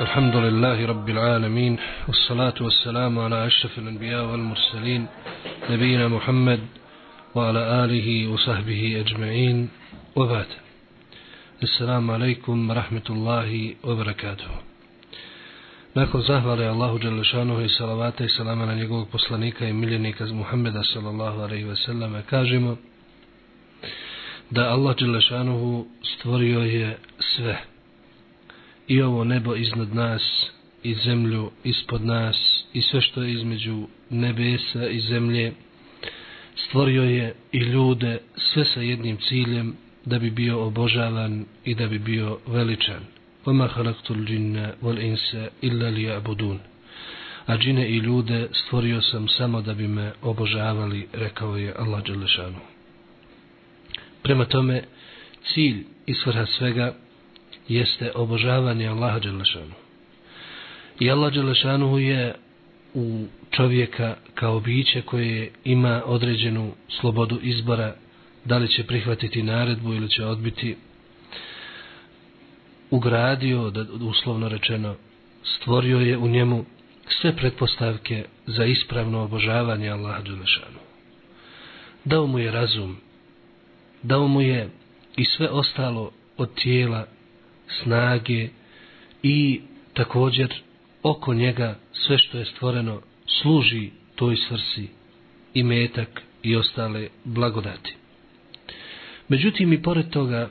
الحمد لله رب العالمين والصلاة والسلام على أشرف الأنبياء والمرسلين نبينا محمد وعلى آله وصحبه أجمعين وبعد السلام عليكم ورحمة الله وبركاته Nakon zahvale Allahu Đalešanuhu i salavata i salama na njegovog poslanika i miljenika Muhammeda sallallahu alaihi ve selleme kažemo da Allah Đalešanuhu stvorio je sve i ovo nebo iznad nas i zemlju ispod nas i sve što je između nebesa i zemlje stvorio je i ljude sve sa jednim ciljem da bi bio obožavan i da bi bio veličan وَمَا خَلَقْتُ الْجِنَّ وَالْإِنْسَ إِلَّا لِيَعْبُدُونَ A džine i ljude stvorio sam samo da bi me obožavali, rekao je Allah Đelešanu. Prema tome, cilj i svrha svega jeste obožavanje Allaha Đelešanu. I Allah Đelešanu je u čovjeka kao biće koje ima određenu slobodu izbora da li će prihvatiti naredbu ili će odbiti ugradio, da uslovno rečeno, stvorio je u njemu sve pretpostavke za ispravno obožavanje Allaha Đelešanu. Dao mu je razum, dao mu je i sve ostalo od tijela, snage i također oko njega sve što je stvoreno služi toj svrsi i metak i ostale blagodati. Međutim i pored toga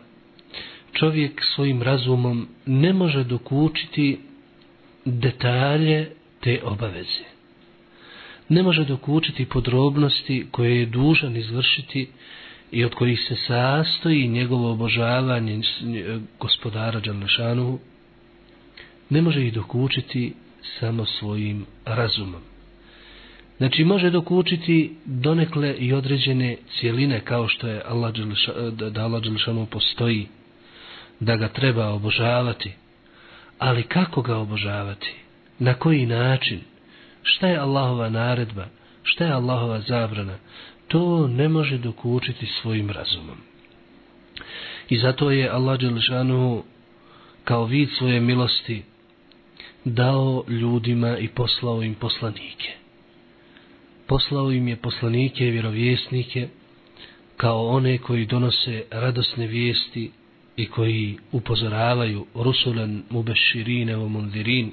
čovjek svojim razumom ne može dokučiti detalje te obaveze. Ne može dokučiti podrobnosti koje je dužan izvršiti i od kojih se sastoji njegovo obožavanje e, gospodara Đalešanu, ne može ih dokučiti samo svojim razumom. Znači može dokučiti donekle i određene cijeline kao što je Allah Đalešanu, e, da Allah Đalešanu postoji da ga treba obožavati. Ali kako ga obožavati? Na koji način? Šta je Allahova naredba? Šta je Allahova zabrana? To ne može dokučiti svojim razumom. I zato je Allah Đelžanu kao vid svoje milosti dao ljudima i poslao im poslanike. Poslao im je poslanike i vjerovjesnike kao one koji donose radosne vijesti i koji upozoravaju rusulan mubeširine o mundirin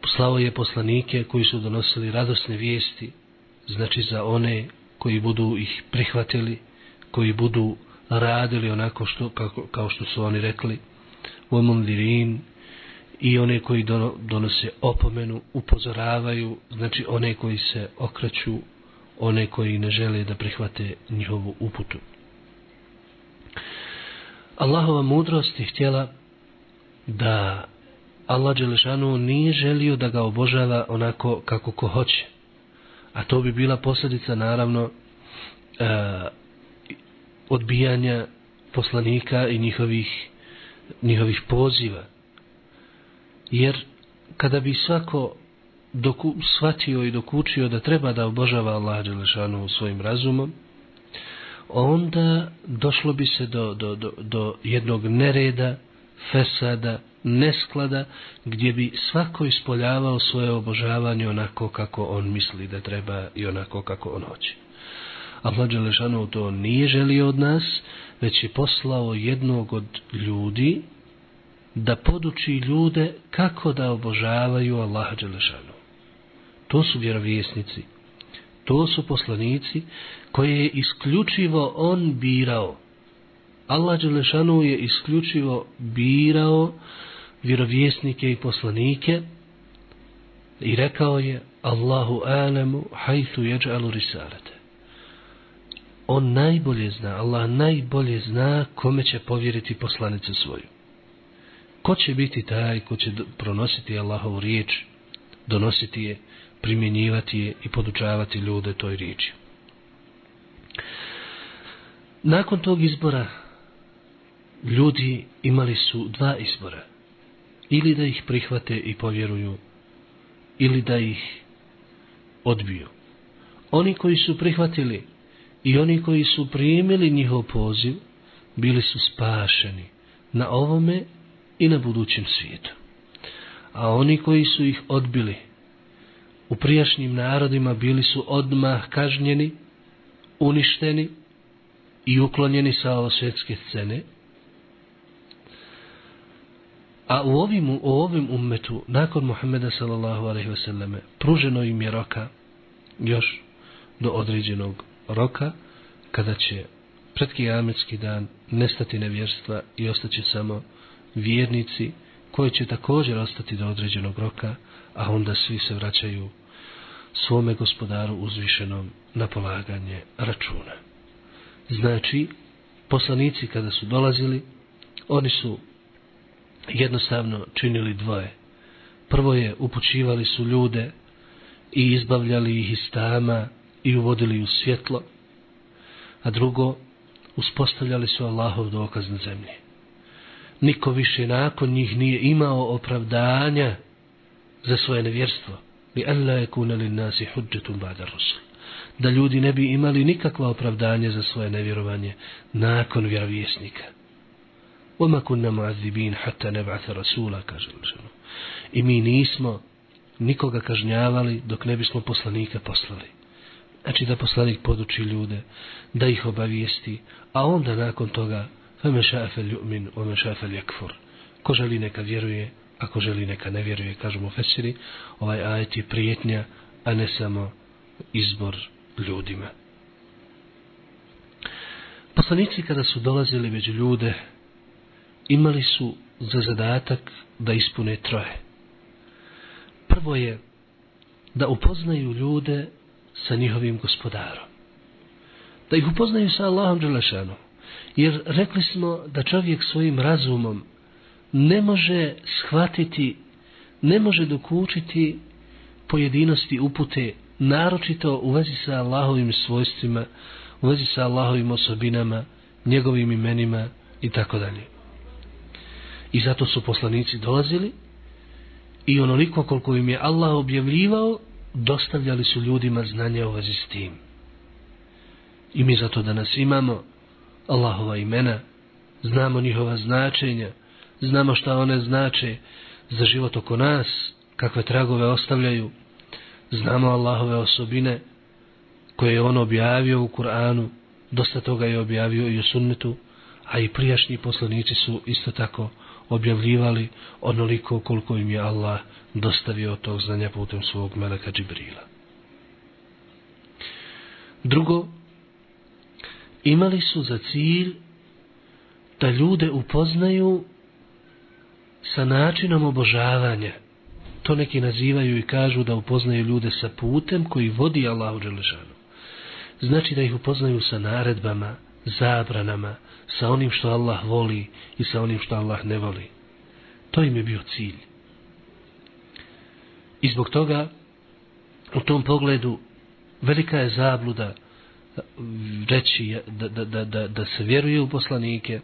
poslao je poslanike koji su donosili radosne vijesti znači za one koji budu ih prihvatili koji budu radili onako što, kako, kao što su oni rekli u mundirin i one koji donose opomenu upozoravaju znači one koji se okreću one koji ne žele da prihvate njihovu uputu Allahova mudrost je htjela da Allah Đelešanu nije želio da ga obožava onako kako ko hoće. A to bi bila posljedica naravno e, odbijanja poslanika i njihovih, njihovih poziva. Jer kada bi svako doku, shvatio i dokučio da treba da obožava Allah Đelešanu svojim razumom, onda došlo bi se do, do, do, do jednog nereda, fesada, nesklada, gdje bi svako ispoljavao svoje obožavanje onako kako on misli da treba i onako kako on hoće. Allah Đelešanov to nije želio od nas, već je poslao jednog od ljudi da poduči ljude kako da obožavaju Allaha Đelešanu. To su vjerovjesnici. To su poslanici koje je isključivo on birao. Allah Đelešanu je isključivo birao vjerovjesnike i poslanike i rekao je Allahu alemu hajtu jeđalu risalete. On najbolje zna, Allah najbolje zna kome će povjeriti poslanicu svoju. Ko će biti taj ko će pronositi Allahovu riječ, donositi je, primjenjivati je i podučavati ljude toj riječi. Nakon tog izbora ljudi imali su dva izbora. Ili da ih prihvate i povjeruju, ili da ih odbiju. Oni koji su prihvatili i oni koji su primili njihov poziv, bili su spašeni na ovome i na budućem svijetu. A oni koji su ih odbili u prijašnjim narodima bili su odmah kažnjeni, uništeni i uklonjeni sa ovo svjetske scene. A u ovim, u ovim ummetu, nakon Muhammeda sallallahu alaihi ve selleme, pruženo im je roka, još do određenog roka, kada će pred kijametski dan nestati nevjerstva i ostaće samo vjernici, koji će također ostati do određenog roka, a onda svi se vraćaju svome gospodaru uzvišenom na polaganje računa. Znači, poslanici kada su dolazili, oni su jednostavno činili dvoje. Prvo je upućivali su ljude i izbavljali ih iz tama i uvodili u svjetlo, a drugo, uspostavljali su Allahov dokaz na zemlji. Niko više nakon njih nije imao opravdanja za svoje nevjerstvo. Li alla yakuna lin nasi hujjatun ba'da rusul. Da ljudi ne bi imali nikakva opravdanja za svoje nevjerovanje nakon vjerovjesnika. وما كنا معذبين حتى نبعث رسولا kaže Lušanu. I mi nismo nikoga kažnjavali dok ne bismo poslanika poslali. Znači da poslanik poduči ljude, da ih obavijesti, a onda nakon toga فَمَا شَاءَ فَلْيُؤْمِنْ وَمَا شَاءَ فَلْيَكْفُرْ Ko želi neka vjeruje, ako želi neka ne vjeruje, kažu mu Fesiri, ovaj ajet je prijetnja, a ne samo izbor ljudima. Poslanici kada su dolazili među ljude, imali su za zadatak da ispune troje. Prvo je da upoznaju ljude sa njihovim gospodarom. Da ih upoznaju sa Allahom Đelešanom. Jer rekli smo da čovjek svojim razumom ne može shvatiti, ne može dokučiti pojedinosti upute, naročito u vezi sa Allahovim svojstvima, u vezi sa Allahovim osobinama, njegovim imenima i tako dalje. I zato su poslanici dolazili i onoliko koliko im je Allah objavljivao, dostavljali su ljudima znanje o vezi s tim. I mi zato danas imamo Allahova imena, znamo njihova značenja, znamo šta one znače za život oko nas, kakve tragove ostavljaju, znamo Allahove osobine koje je on objavio u Kur'anu, dosta toga je objavio i u sunnetu, a i prijašnji poslanici su isto tako objavljivali onoliko koliko im je Allah dostavio tog znanja putem svog meleka Džibrila. Drugo, imali su za cilj da ljude upoznaju sa načinom obožavanja. To neki nazivaju i kažu da upoznaju ljude sa putem koji vodi Allahu Đelešanu. Znači da ih upoznaju sa naredbama, zabranama, sa onim što Allah voli i sa onim što Allah ne voli. To im je bio cilj. I zbog toga u tom pogledu velika je zabluda reći da, da, da, da, da se vjeruje u poslanike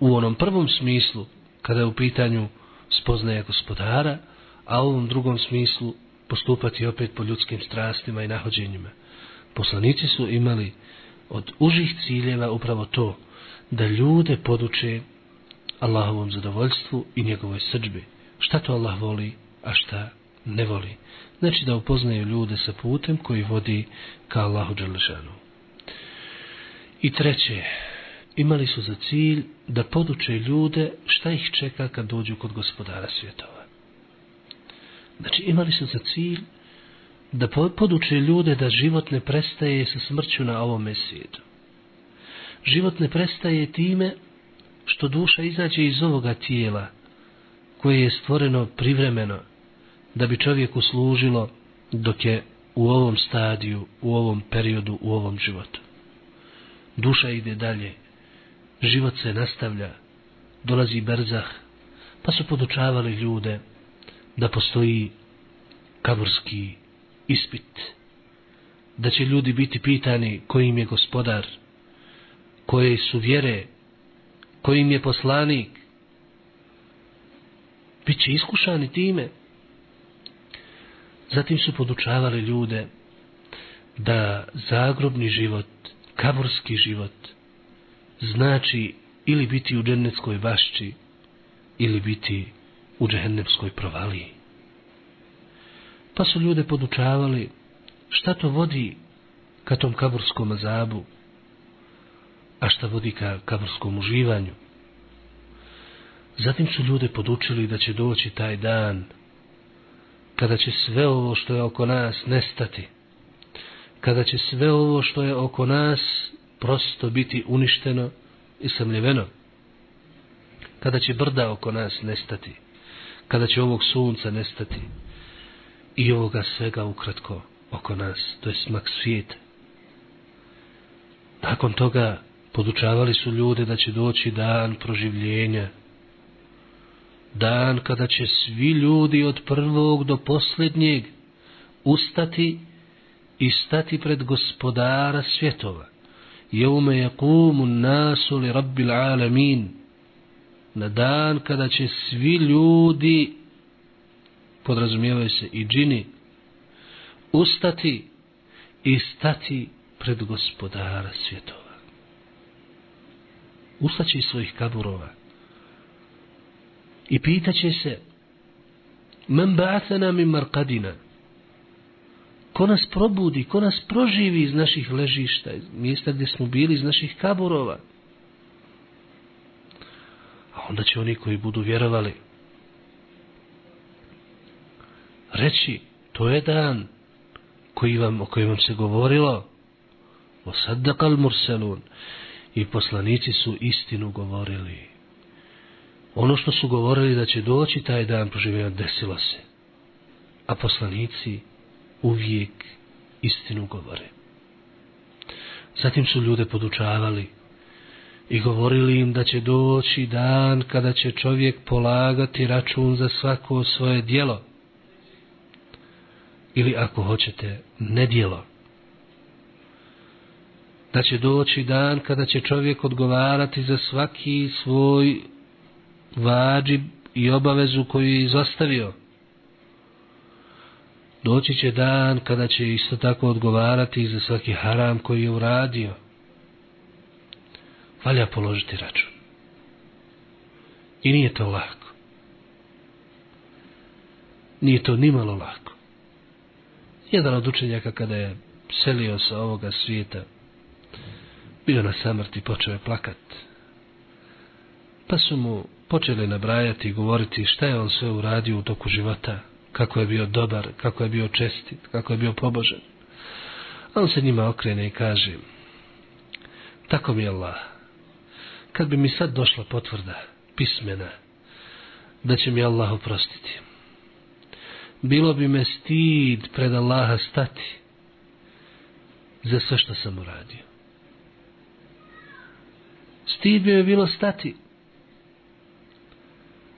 u onom prvom smislu kada je u pitanju spoznaje gospodara, a u ovom drugom smislu postupati opet po ljudskim strastima i nahođenjima. Poslanici su imali od užih ciljeva upravo to, da ljude poduče Allahovom zadovoljstvu i njegovoj srđbi. Šta to Allah voli, a šta ne voli. Znači da upoznaju ljude sa putem koji vodi ka Allahu Đalešanu. I treće, imali su za cilj da poduče ljude šta ih čeka kad dođu kod gospodara svjetova. Znači imali su za cilj da poduče ljude da život ne prestaje sa smrću na ovom svijetu. Život ne prestaje time što duša izađe iz ovoga tijela koje je stvoreno privremeno da bi čovjeku služilo dok je u ovom stadiju, u ovom periodu, u ovom životu. Duša ide dalje, život se nastavlja, dolazi berzah, pa su podučavali ljude da postoji kaburski ispit, da će ljudi biti pitani kojim je gospodar, koje su vjere, kojim je poslanik, bit će iskušani time. Zatim su podučavali ljude da zagrobni život, kaburski život, znači ili biti u džennetskoj bašći, ili biti u džehennemskoj provaliji. Pa su ljude podučavali šta to vodi ka tom kaburskom azabu, a šta vodi ka kaburskom uživanju. Zatim su ljude podučili da će doći taj dan kada će sve ovo što je oko nas nestati, kada će sve ovo što je oko nas prosto biti uništeno i samljeveno, kada će brda oko nas nestati, kada će ovog sunca nestati i ovoga svega ukratko oko nas, to je smak svijeta. Nakon toga podučavali su ljude da će doći dan proživljenja, dan kada će svi ljudi od prvog do posljednjeg ustati i stati pred gospodara svjetova. Jeume yaqumu nasu li rabbil alamin. Na dan kada će svi ljudi, podrazumijevaju se i džini, ustati i stati pred gospodara svjetova. Ustaći iz svojih kaburova i pitaće se men ba'athana min marqadina ko nas probudi, ko nas proživi iz naših ležišta, iz mjesta gdje smo bili, iz naših kaburova. A onda će oni koji budu vjerovali reći, to je dan koji vam, o kojem vam se govorilo, o saddaqal murselun, i poslanici su istinu govorili. Ono što su govorili da će doći taj dan proživljena, desilo se. A poslanici uvijek istinu govore. Zatim su ljude podučavali i govorili im da će doći dan kada će čovjek polagati račun za svako svoje dijelo. Ili ako hoćete, nedjelo. Da će doći dan kada će čovjek odgovarati za svaki svoj vađib i obavezu koju je izostavio. Doći će dan kada će isto tako odgovarati za svaki haram koji je uradio. Valja položiti račun. I nije to lako. Nije to nimalo lako. Jedan od učenjaka kada je selio sa ovoga svijeta, bio na samrti, počeo je plakat. Pa su mu počeli nabrajati i govoriti šta je on sve uradio u toku života, kako je bio dobar, kako je bio čestit, kako je bio pobožen. A on se njima okrene i kaže, tako mi je Allah, kad bi mi sad došla potvrda, pismena, da će mi Allah oprostiti, bilo bi me stid pred Allaha stati za sve što sam uradio. Stid bi me bilo stati,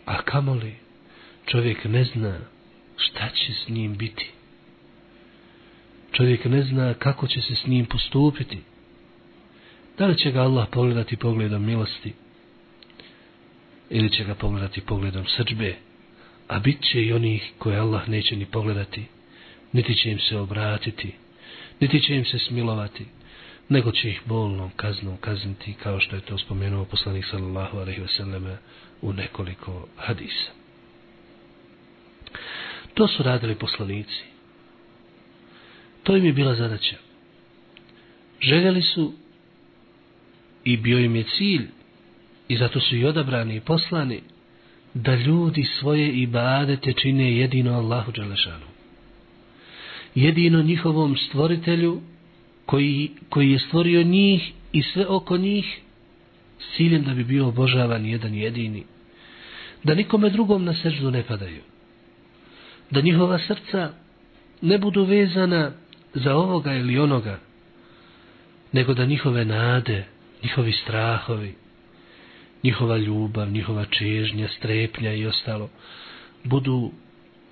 a kamoli čovjek ne zna šta će s njim biti. Čovjek ne zna kako će se s njim postupiti. Da li će ga Allah pogledati pogledom milosti ili će ga pogledati pogledom srđbe, a bit će i onih koje Allah neće ni pogledati, niti će im se obratiti, niti će im se smilovati, nego će ih bolnom kaznom kazniti, kao što je to spomenuo poslanik sallallahu alaihi wasallam u nekoliko hadisa. To su radili poslanici. To im je bila zadaća. Željeli su i bio im je cilj i zato su i odabrani i poslani da ljudi svoje ibadete čine jedino Allahu Đalešanu. Jedino njihovom stvoritelju koji, koji je stvorio njih i sve oko njih s ciljem da bi bio obožavan jedan jedini. Da nikome drugom na srđu ne padaju da njihova srca ne budu vezana za ovoga ili onoga, nego da njihove nade, njihovi strahovi, njihova ljubav, njihova čežnja, strepnja i ostalo, budu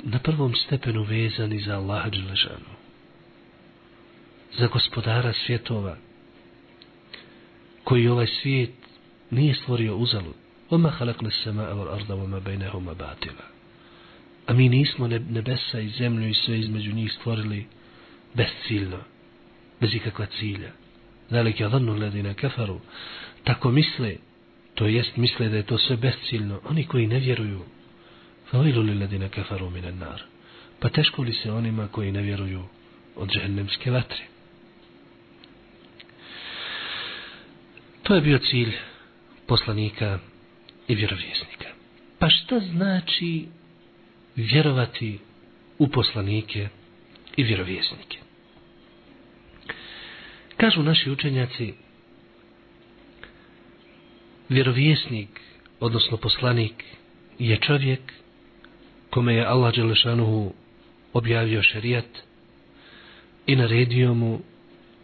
na prvom stepenu vezani za Allaha Đelešanu, za gospodara svjetova, koji ovaj svijet nije stvorio uzalud. Oma halakne sema al arda, oma bejnehuma batila. A mi nismo nebesa i zemlju i sve između njih stvorili bezciljno, bez ikakva cilja. Zalik je dhannu ledine kafaru, Tako misle, to jest misle da je to sve bezciljno, oni koji ne vjeruju, fa'vilu li ladina kafaru minan nar, pa teško li se onima koji ne vjeruju od džehennemske vatre. To je bio cilj poslanika i vjerovjesnika. Pa šta znači vjerovati u poslanike i vjerovjesnike? Kažu naši učenjaci, vjerovjesnik, odnosno poslanik, je čovjek kome je Allah Đelešanuhu objavio šerijat i naredio mu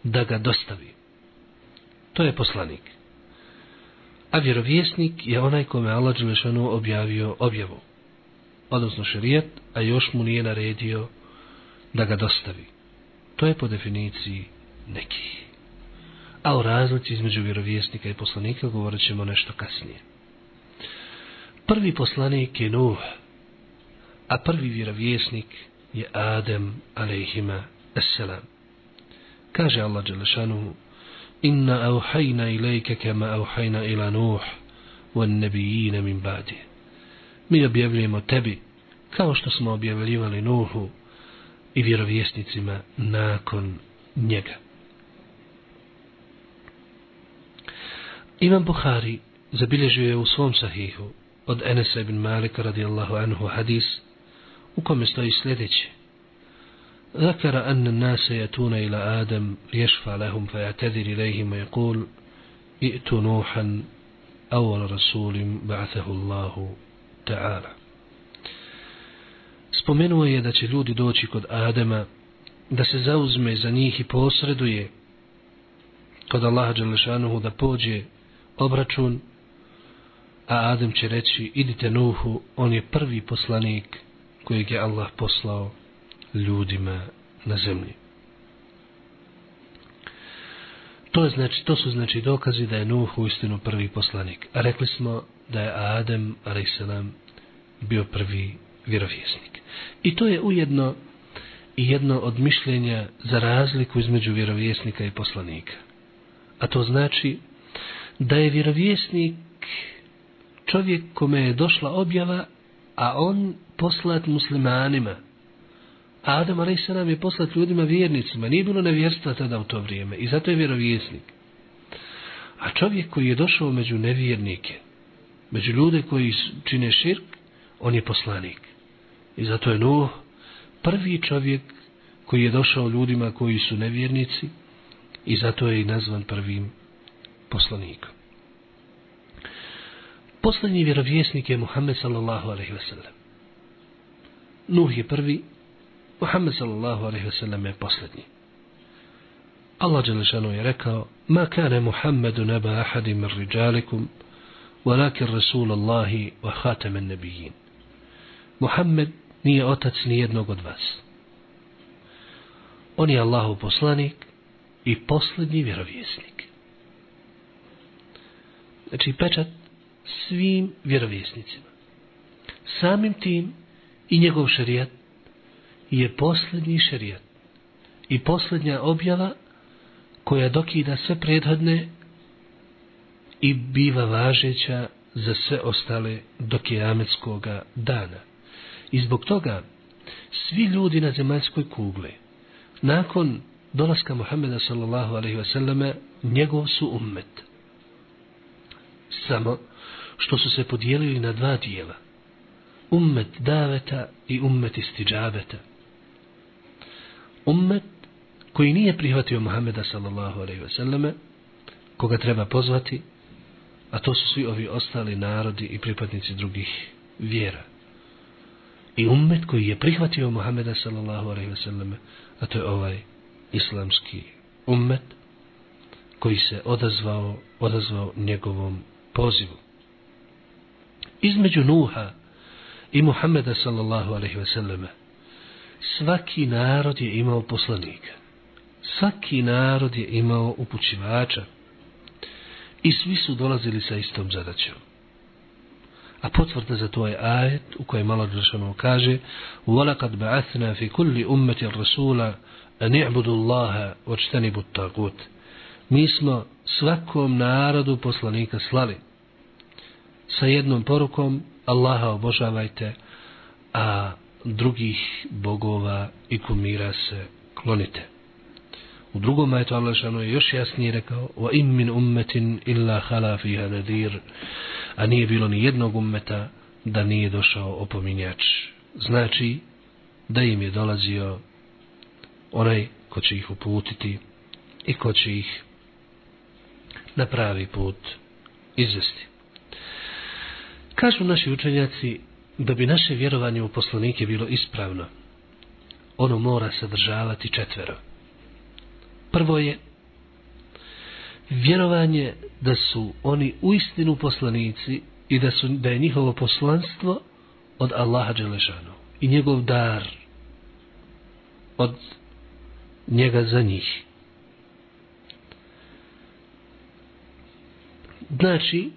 da ga dostavi. To je poslanik. A vjerovjesnik je onaj kome Allah Đelešanu objavio objavu, odnosno šerijat, a još mu nije naredio da ga dostavi. To je po definiciji nekih a o razlici između vjerovjesnika i poslanika govorit ćemo nešto kasnije. Prvi poslanik je Nuh, a prvi vjerovjesnik je Adem, alejhima, esselam. Kaže Allah Đelešanu, Inna auhajna ilajke kema auhajna ila Nuh, van nebijina min badi. Mi objavljujemo tebi, kao što smo objavljivali Nuhu i vjerovjesnicima nakon njega. Imam Bukhari zabilježio je u svom sahihu od Enesa ibn Malika radijallahu anhu hadis u kome stoji sljedeće. ذكر أن الناس يأتون إلى آدم ليشفع لهم فيعتذر إليهم ويقول ائت نوحا أول رسول بعثه الله تعالى Spomenuo je da će ljudi doći kod Adema da se zauzme za njih i posreduje kod Allaha Đalešanuhu da pođe obračun, a Adem će reći, idite Nuhu, on je prvi poslanik kojeg je Allah poslao ljudima na zemlji. To, je znači, to su znači dokazi da je Nuh u istinu prvi poslanik. A rekli smo da je Adem, a.s. bio prvi vjerovjesnik. I to je ujedno i jedno od mišljenja za razliku između vjerovjesnika i poslanika. A to znači da je vjerovjesnik čovjek kome je došla objava, a on poslat muslimanima. Adam a.s. je poslat ljudima vjernicima. Nije bilo nevjerstva tada u to vrijeme. I zato je vjerovjesnik. A čovjek koji je došao među nevjernike, među ljude koji čine širk, on je poslanik. I zato je Nuh prvi čovjek koji je došao ljudima koji su nevjernici i zato je i nazvan prvim poslanika. Poslednji vjerovjesnik je Muhammed sallallahu alaihi ve sellem. Nuh je prvi, Muhammed sallallahu alaihi ve sellem je poslednji. Allah Đelešanu je rekao, Ma kane Muhammedu neba ahadi min riđalikum, walakin Rasul Allahi wa hatamen nebijin. Muhammed nije otac ni jednog od vas. On je Allahu poslanik i posljednji vjerovjesnik znači pečat svim vjerovjesnicima. Samim tim i njegov šerijat je posljednji šerijat i posljednja objava koja dokida sve prethodne i biva važeća za sve ostale do kijametskoga dana. I zbog toga svi ljudi na zemaljskoj kugli nakon dolaska Muhammeda sallallahu alaihi wasallam njegov su ummet samo što su se podijelili na dva dijela. Ummet daveta i ummet istiđabeta. Ummet koji nije prihvatio Muhammeda sallallahu alaihi ve selleme, koga treba pozvati, a to su svi ovi ostali narodi i pripadnici drugih vjera. I ummet koji je prihvatio Muhammeda sallallahu alaihi ve selleme, a to je ovaj islamski ummet koji se odazvao, odazvao njegovom pozivu. Između Nuha i Muhammeda sallallahu alaihi ve selleme svaki narod je imao poslanika. Svaki narod je imao upućivača i svi su dolazili sa istom zadaćom. A potvrda za to je ajet u kojem malo Đelšanu kaže وَلَقَدْ بَعَثْنَا فِي كُلِّ أُمَّةِ الرَّسُولَ أَنِ اعْبُدُ اللَّهَ وَاجْتَنِبُ التَّاغُوتِ Mi smo svakom narodu poslanika slali sa jednom porukom Allaha obožavajte, a drugih bogova i kumira se klonite. U drugom ajetu Allah šanu je još jasnije rekao wa im min ummetin illa hala fiha nadir a nije bilo ni jednog ummeta da nije došao opominjač. Znači da im je dolazio onaj ko će ih uputiti i ko će ih na pravi put izvesti. Kažu naši učenjaci da bi naše vjerovanje u poslanike bilo ispravno, ono mora sadržavati četvero. Prvo je vjerovanje da su oni u istinu poslanici i da, su, da je njihovo poslanstvo od Allaha Đelešanu i njegov dar od njega za njih. Znači,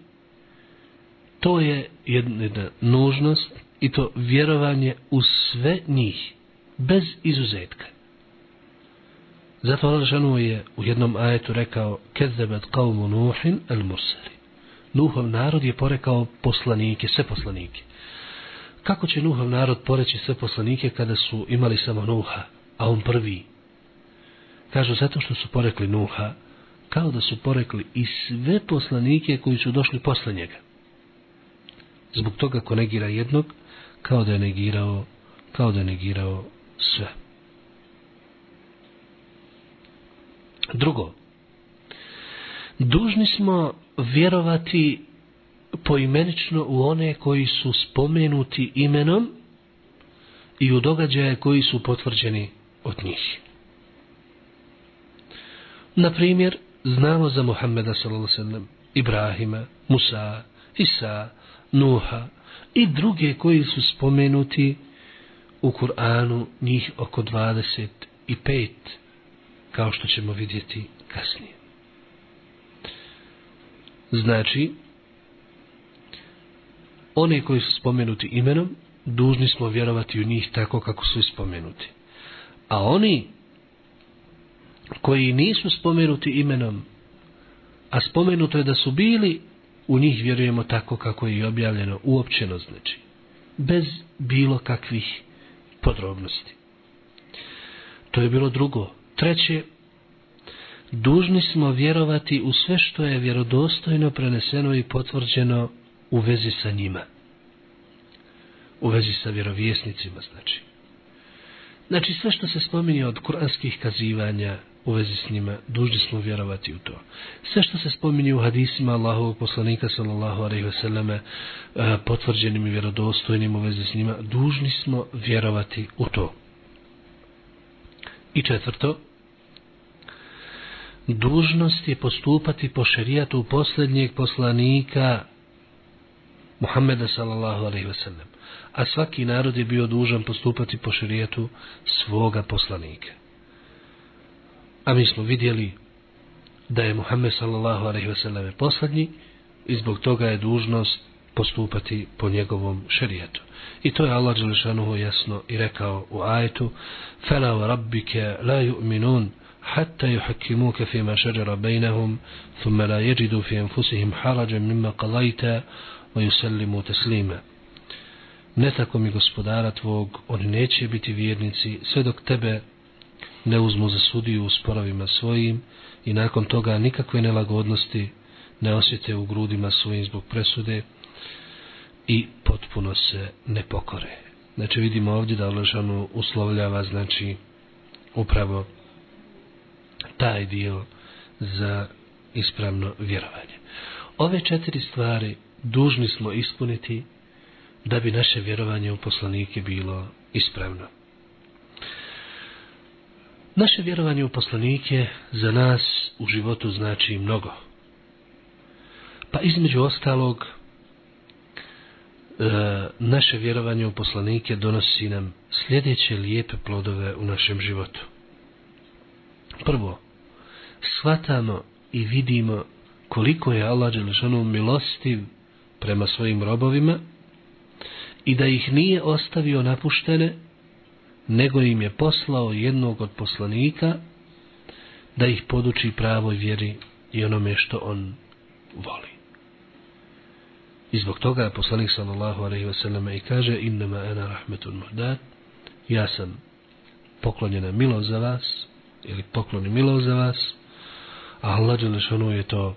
to je jedna nužnost i to vjerovanje u sve njih, bez izuzetka. Zato Allah je u jednom ajetu rekao Kezebet qavmu Nuhin al Mursali. Nuhov narod je porekao poslanike, sve poslanike. Kako će Nuhov narod poreći sve poslanike kada su imali samo Nuha, a on prvi? Kažu zato što su porekli Nuha, kao da su porekli i sve poslanike koji su došli posle njega. Zbog toga ko negira jednog, kao da je negirao, kao da je negirao sve. Drugo, dužni smo vjerovati poimenično u one koji su spomenuti imenom i u događaje koji su potvrđeni od njih. Na primjer, znamo za Muhammeda s.a.v. Ibrahima, Musa, Isa, Nuha i druge koji su spomenuti u Kur'anu njih oko 25 kao što ćemo vidjeti kasnije. Znači, one koji su spomenuti imenom, dužni smo vjerovati u njih tako kako su spomenuti. A oni koji nisu spomenuti imenom, a spomenuto je da su bili, u njih vjerujemo tako kako je i objavljeno uopćeno znači, bez bilo kakvih podrobnosti. To je bilo drugo. Treće, dužni smo vjerovati u sve što je vjerodostojno preneseno i potvrđeno u vezi sa njima. U vezi sa vjerovjesnicima, znači. Znači, sve što se spominje od kuranskih kazivanja u vezi s njima, dužni smo vjerovati u to. Sve što se spominje u hadisima Allahovog poslanika, sallallahu alaihi ve selleme, e, potvrđenim i vjerodostojnim u vezi s njima, dužni smo vjerovati u to. I četvrto, dužnost je postupati po šerijatu posljednjeg poslanika Muhammeda sallallahu alaihi ve sellem. A svaki narod je bio dužan postupati po šerijatu svoga poslanika A mi smo vidjeli da je Muhammed sallallahu alaihi wa sallam posljednji i zbog toga je dužnost postupati po njegovom šerijetu. I to je Allah Đelešanuhu jasno i rekao u ajetu فَلَا وَرَبِّكَ لَا يُؤْمِنُونَ حتى يحكموك فيما شجر بينهم ثم لا يجدوا في أنفسهم حرجا مما قضيت ويسلموا تسليما Ne tako mi gospodara tvog, oni neće biti vjernici sve dok tebe ne uzmu za sudiju u sporovima svojim i nakon toga nikakve nelagodnosti ne osjete u grudima svojim zbog presude i potpuno se ne pokore. Znači vidimo ovdje da Aležanu uslovljava znači upravo taj dio za ispravno vjerovanje. Ove četiri stvari dužni smo ispuniti da bi naše vjerovanje u poslanike bilo ispravno. Naše vjerovanje u poslanike za nas u životu znači mnogo. Pa između ostalog, e, naše vjerovanje u poslanike donosi nam sljedeće lijepe plodove u našem životu. Prvo, shvatamo i vidimo koliko je Allah Đelešanu milostiv prema svojim robovima i da ih nije ostavio napuštene, nego im je poslao jednog od poslanika da ih poduči pravoj vjeri i onome što on voli. I zbog toga je poslanik sallallahu alaihi ve sallam i kaže innama ana rahmetun muhdat ja sam poklonjena milo za vas ili pokloni milo za vas a Allah Đelešanu je to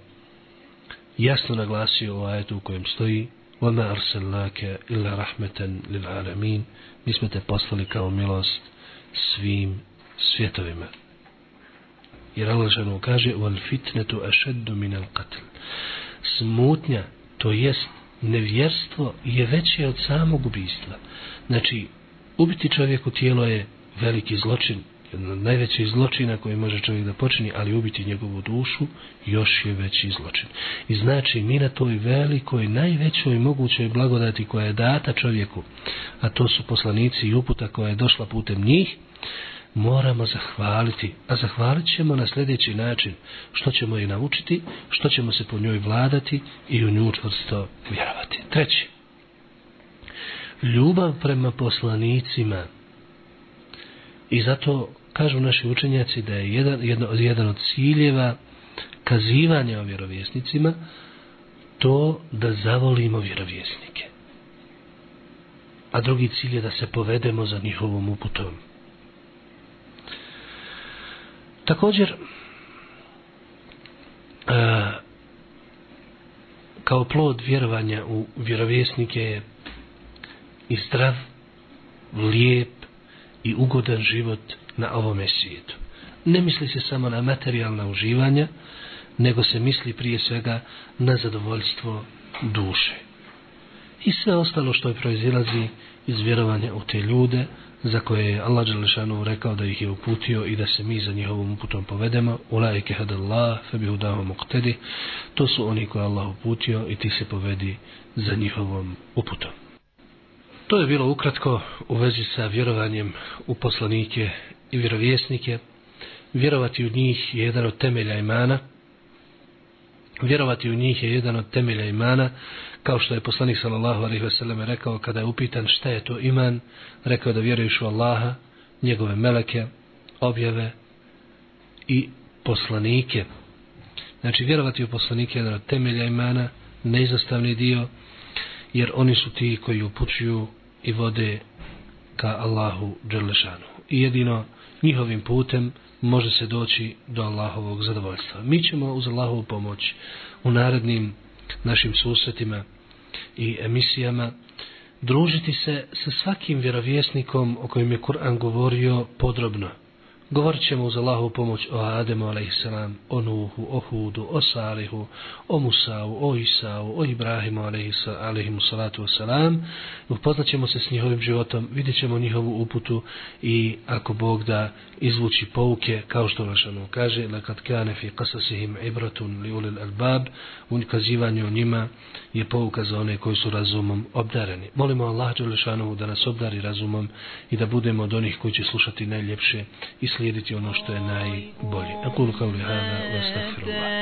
jasno naglasio u ajetu u kojem stoji وَمَا أَرْسَلْنَاكَ إِلَّا رَحْمَةً لِلْعَالَمِينَ Mi smo te poslali kao milost svim svjetovima. Jer Allah žanu kaže وَالْفِتْنَةُ أَشَدُّ مِنَ الْقَتْلِ Smutnja, to jest nevjerstvo, je veće od samog ubijstva. Znači, ubiti čovjeku tijelo je veliki zločin, jedan od najvećih zločina koji može čovjek da počini, ali ubiti njegovu dušu još je veći zločin. I znači mi na toj velikoj, najvećoj mogućoj blagodati koja je data čovjeku, a to su poslanici i uputa koja je došla putem njih, moramo zahvaliti, a zahvalit ćemo na sljedeći način, što ćemo je naučiti, što ćemo se po njoj vladati i u nju čvrsto vjerovati. Treći, ljubav prema poslanicima i zato kažu naši učenjaci da je jedan, jedno, jedan od ciljeva kazivanja o vjerovjesnicima to da zavolimo vjerovjesnike. A drugi cilj je da se povedemo za njihovom uputom. Također, e, kao plod vjerovanja u vjerovjesnike je i zdrav, lijep i ugodan život na ovome svijetu. Ne misli se samo na materijalna uživanja, nego se misli prije svega na zadovoljstvo duše. I sve ostalo što je proizilazi iz vjerovanja u te ljude, za koje je Allah Đelešanu rekao da ih je uputio i da se mi za njihovom putom povedemo, ulajke hadallah, febi udahu muqtedi, to su oni koje Allah uputio i ti se povedi za njihovom uputom. To je bilo ukratko u vezi sa vjerovanjem u poslanike i vjerovjesnike. Vjerovati u njih je jedan od temelja imana. Vjerovati u njih je jedan od temelja imana, kao što je poslanik sallallahu alejhi ve sellem rekao kada je upitan šta je to iman, rekao da vjeruješ u Allaha, njegove meleke, objave i poslanike. Znači vjerovati u poslanike je jedan od temelja imana, neizostavni dio, jer oni su ti koji upućuju i vode ka Allahu Đerlešanu. I jedino njihovim putem može se doći do Allahovog zadovoljstva. Mi ćemo uz Allahovu pomoć u narednim našim susretima i emisijama družiti se sa svakim vjerovjesnikom o kojem je Kur'an govorio podrobno. Govorit ćemo uz Allahu pomoć o Ademu a.s., o Nuhu, o Hudu, o Salihu, o Musavu, o Isau, o Ibrahimu a.s. Upoznat ćemo se s njihovim životom, vidjet ćemo njihovu uputu i ako Bog da izvući pouke, kao što Lašanu kaže, lakad kane fi kasasihim ibratun li ulil albab, u kazivanju o njima je pouka za one koji su razumom obdareni. Molimo Allah Đelešanovu da nas obdari razumom i da budemo od onih koji će slušati najljepše i slijediti ono što je najbolje. Akulu kao li hada, wa astagfirullah.